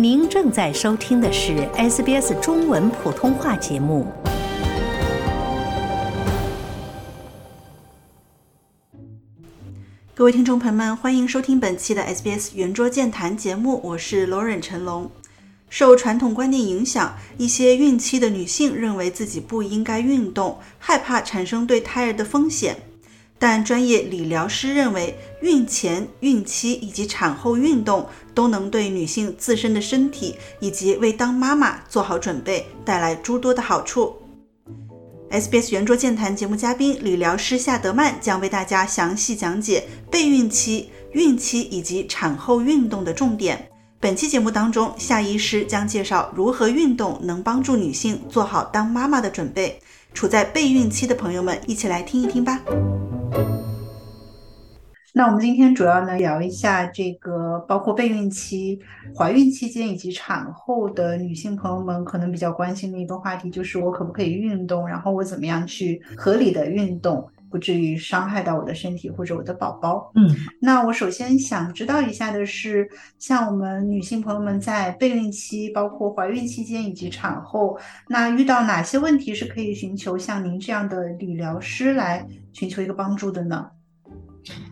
您正在收听的是 SBS 中文普通话节目。各位听众朋友们，欢迎收听本期的 SBS 圆桌健谈节目，我是罗忍陈龙。受传统观念影响，一些孕期的女性认为自己不应该运动，害怕产生对胎儿的风险。但专业理疗师认为，孕前、孕期以及产后运动都能对女性自身的身体以及为当妈妈做好准备，带来诸多的好处。SBS 圆桌健谈节目嘉宾理疗师夏德曼将为大家详细讲解备孕期、孕期以及产后运动的重点。本期节目当中，夏医师将介绍如何运动能帮助女性做好当妈妈的准备。处在备孕期的朋友们，一起来听一听吧。那我们今天主要呢聊一下这个，包括备孕期、怀孕期间以及产后的女性朋友们可能比较关心的一个话题，就是我可不可以运动，然后我怎么样去合理的运动。不至于伤害到我的身体或者我的宝宝。嗯，那我首先想知道一下的是，像我们女性朋友们在备孕期、包括怀孕期间以及产后，那遇到哪些问题是可以寻求像您这样的理疗师来寻求一个帮助的呢？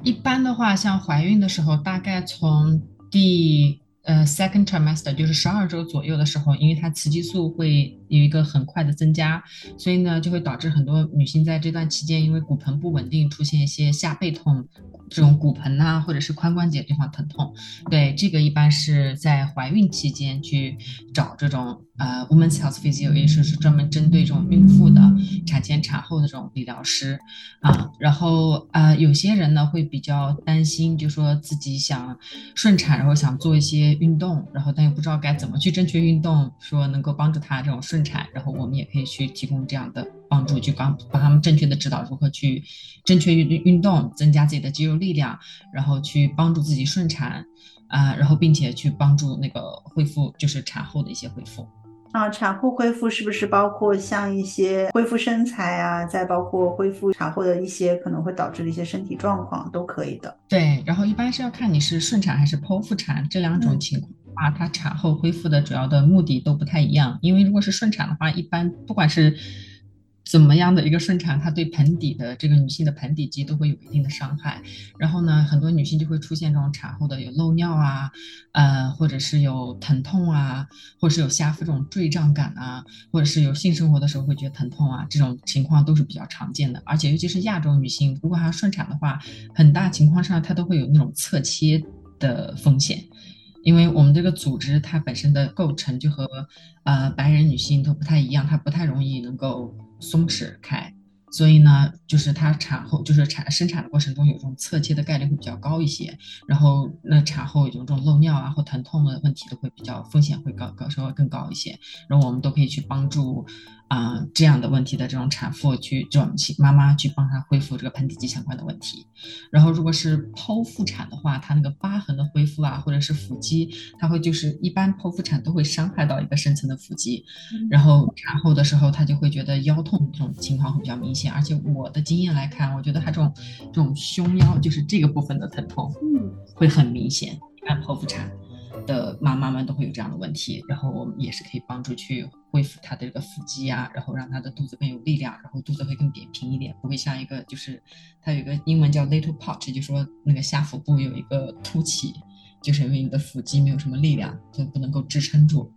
一般的话，像怀孕的时候，大概从第。呃，second trimester 就是十二周左右的时候，因为它雌激素会有一个很快的增加，所以呢就会导致很多女性在这段期间，因为骨盆不稳定，出现一些下背痛，这种骨盆呐或者是髋关节地方疼痛。对，这个一般是在怀孕期间去找这种。呃，Women's Health Physio 也是是专门针对这种孕妇的产前产后的这种理疗师啊。然后呃，有些人呢会比较担心，就说自己想顺产，然后想做一些运动，然后但又不知道该怎么去正确运动，说能够帮助他这种顺产。然后我们也可以去提供这样的帮助，去帮帮他们正确的指导如何去正确运运动，增加自己的肌肉力量，然后去帮助自己顺产啊，然后并且去帮助那个恢复，就是产后的一些恢复。啊，产后恢复是不是包括像一些恢复身材啊，再包括恢复产后的一些可能会导致的一些身体状况都可以的。对，然后一般是要看你是顺产还是剖腹产这两种情况啊，它产后恢复的主要的目的都不太一样。因为如果是顺产的话，一般不管是怎么样的一个顺产，它对盆底的这个女性的盆底肌都会有一定的伤害。然后呢，很多女性就会出现这种产后的有漏尿啊，呃，或者是有疼痛啊，或者是有下腹这种坠胀感啊，或者是有性生活的时候会觉得疼痛啊，这种情况都是比较常见的。而且尤其是亚洲女性，如果还要顺产的话，很大情况上她都会有那种侧切的风险，因为我们这个组织它本身的构成就和呃白人女性都不太一样，它不太容易能够。松弛开，所以呢，就是她产后就是产生产的过程中有这种侧切的概率会比较高一些，然后那产后有这种漏尿啊或疼痛的问题都会比较风险会高高稍微更高一些，然后我们都可以去帮助。啊，这样的问题的这种产妇去，就我们请妈妈去帮她恢复这个盆底肌相关的问题。然后，如果是剖腹产的话，它那个疤痕的恢复啊，或者是腹肌，它会就是一般剖腹产都会伤害到一个深层的腹肌。然后产后的时候，她就会觉得腰痛这种情况会比较明显。而且我的经验来看，我觉得她这种这种胸腰就是这个部分的疼痛，嗯，会很明显。按剖腹产。的妈妈们都会有这样的问题，然后我们也是可以帮助去恢复他的这个腹肌啊，然后让他的肚子更有力量，然后肚子会更扁平一点，不会像一个就是它有一个英文叫 little pouch，就说那个下腹部有一个凸起，就是因为你的腹肌没有什么力量，就不能够支撑住。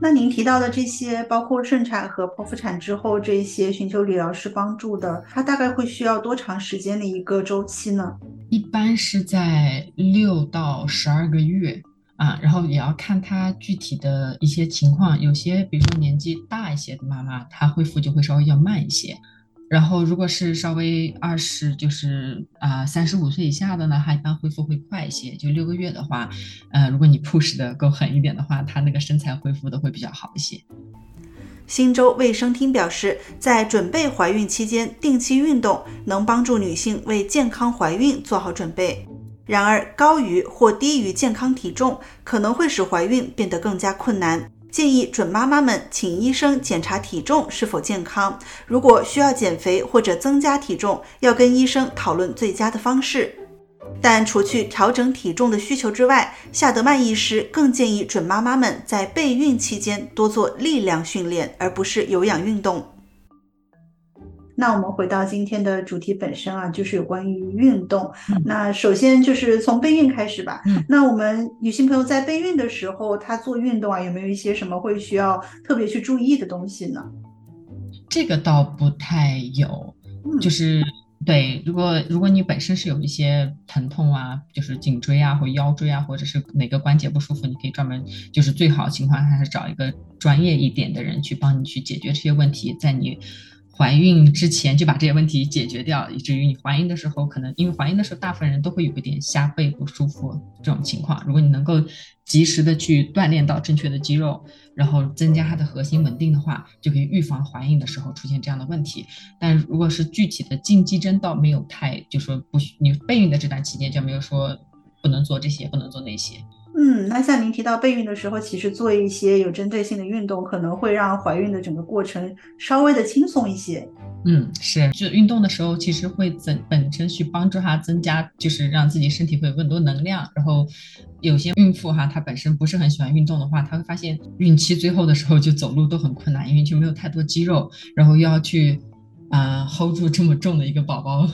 那您提到的这些，包括顺产和剖腹产之后这些寻求理疗师帮助的，它大概会需要多长时间的一个周期呢？一般是在六到十二个月。啊，然后也要看她具体的一些情况，有些比如说年纪大一些的妈妈，她恢复就会稍微要慢一些。然后如果是稍微二十，就是啊三十五岁以下的呢，她一般恢复会快一些。就六个月的话，呃，如果你 push 的够狠一点的话，她那个身材恢复的会比较好一些。新州卫生厅表示，在准备怀孕期间，定期运动能帮助女性为健康怀孕做好准备。然而，高于或低于健康体重可能会使怀孕变得更加困难。建议准妈妈们请医生检查体重是否健康。如果需要减肥或者增加体重，要跟医生讨论最佳的方式。但除去调整体重的需求之外，夏德曼医师更建议准妈妈们在备孕期间多做力量训练，而不是有氧运动。那我们回到今天的主题本身啊，就是有关于运动。那首先就是从备孕开始吧。那我们女性朋友在备孕的时候，她做运动啊，有没有一些什么会需要特别去注意的东西呢？这个倒不太有，就是对，如果如果你本身是有一些疼痛啊，就是颈椎啊或腰椎啊，或者是哪个关节不舒服，你可以专门，就是最好情况还是找一个专业一点的人去帮你去解决这些问题，在你。怀孕之前就把这些问题解决掉，以至于你怀孕的时候，可能因为怀孕的时候大部分人都会有一点下背不舒服这种情况。如果你能够及时的去锻炼到正确的肌肉，然后增加它的核心稳定的话，就可以预防怀孕的时候出现这样的问题。但如果是具体的禁忌针，倒没有太就说不许你备孕的这段期间就没有说不能做这些，不能做那些。嗯，那像您提到备孕的时候，其实做一些有针对性的运动，可能会让怀孕的整个过程稍微的轻松一些。嗯，是，就运动的时候，其实会增本身去帮助她增加，就是让自己身体会有更多能量。然后有些孕妇哈，她本身不是很喜欢运动的话，她会发现孕期最后的时候就走路都很困难，因为就没有太多肌肉，然后又要去啊 hold 住这么重的一个宝宝，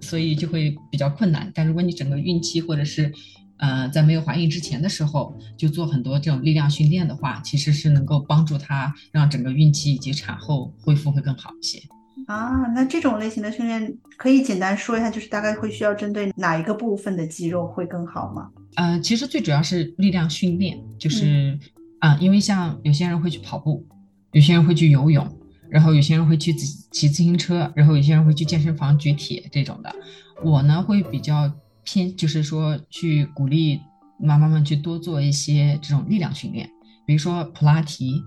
所以就会比较困难。但如果你整个孕期或者是呃，在没有怀孕之前的时候，就做很多这种力量训练的话，其实是能够帮助她让整个孕期以及产后恢复会更好一些。啊，那这种类型的训练可以简单说一下，就是大概会需要针对哪一个部分的肌肉会更好吗？呃，其实最主要是力量训练，就是啊，因为像有些人会去跑步，有些人会去游泳，然后有些人会去骑自行车，然后有些人会去健身房举铁这种的。我呢会比较。偏就是说，去鼓励妈妈们去多做一些这种力量训练，比如说普拉提，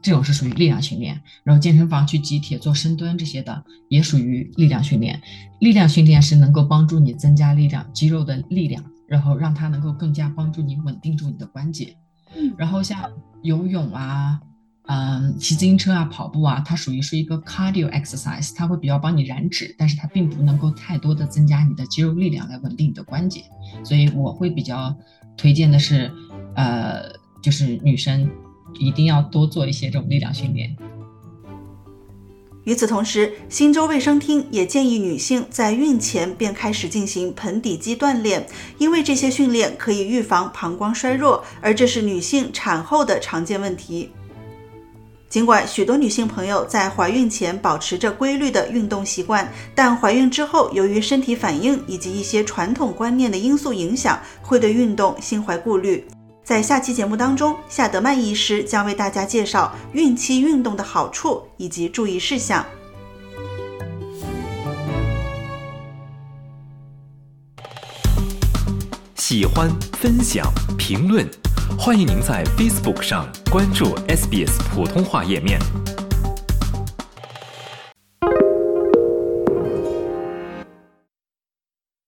这种是属于力量训练。然后健身房去举铁、做深蹲这些的，也属于力量训练。力量训练是能够帮助你增加力量、肌肉的力量，然后让它能够更加帮助你稳定住你的关节。嗯然后像游泳啊。嗯，骑自行车啊，跑步啊，它属于是一个 cardio exercise，它会比较帮你燃脂，但是它并不能够太多的增加你的肌肉力量来稳定你的关节，所以我会比较推荐的是，呃，就是女生一定要多做一些这种力量训练。与此同时，新州卫生厅也建议女性在孕前便开始进行盆底肌锻炼，因为这些训练可以预防膀胱衰弱，而这是女性产后的常见问题。尽管许多女性朋友在怀孕前保持着规律的运动习惯，但怀孕之后，由于身体反应以及一些传统观念的因素影响，会对运动心怀顾虑。在下期节目当中，夏德曼医师将为大家介绍孕期运动的好处以及注意事项。喜欢、分享、评论。欢迎您在 Facebook 上关注 SBS 普通话页面。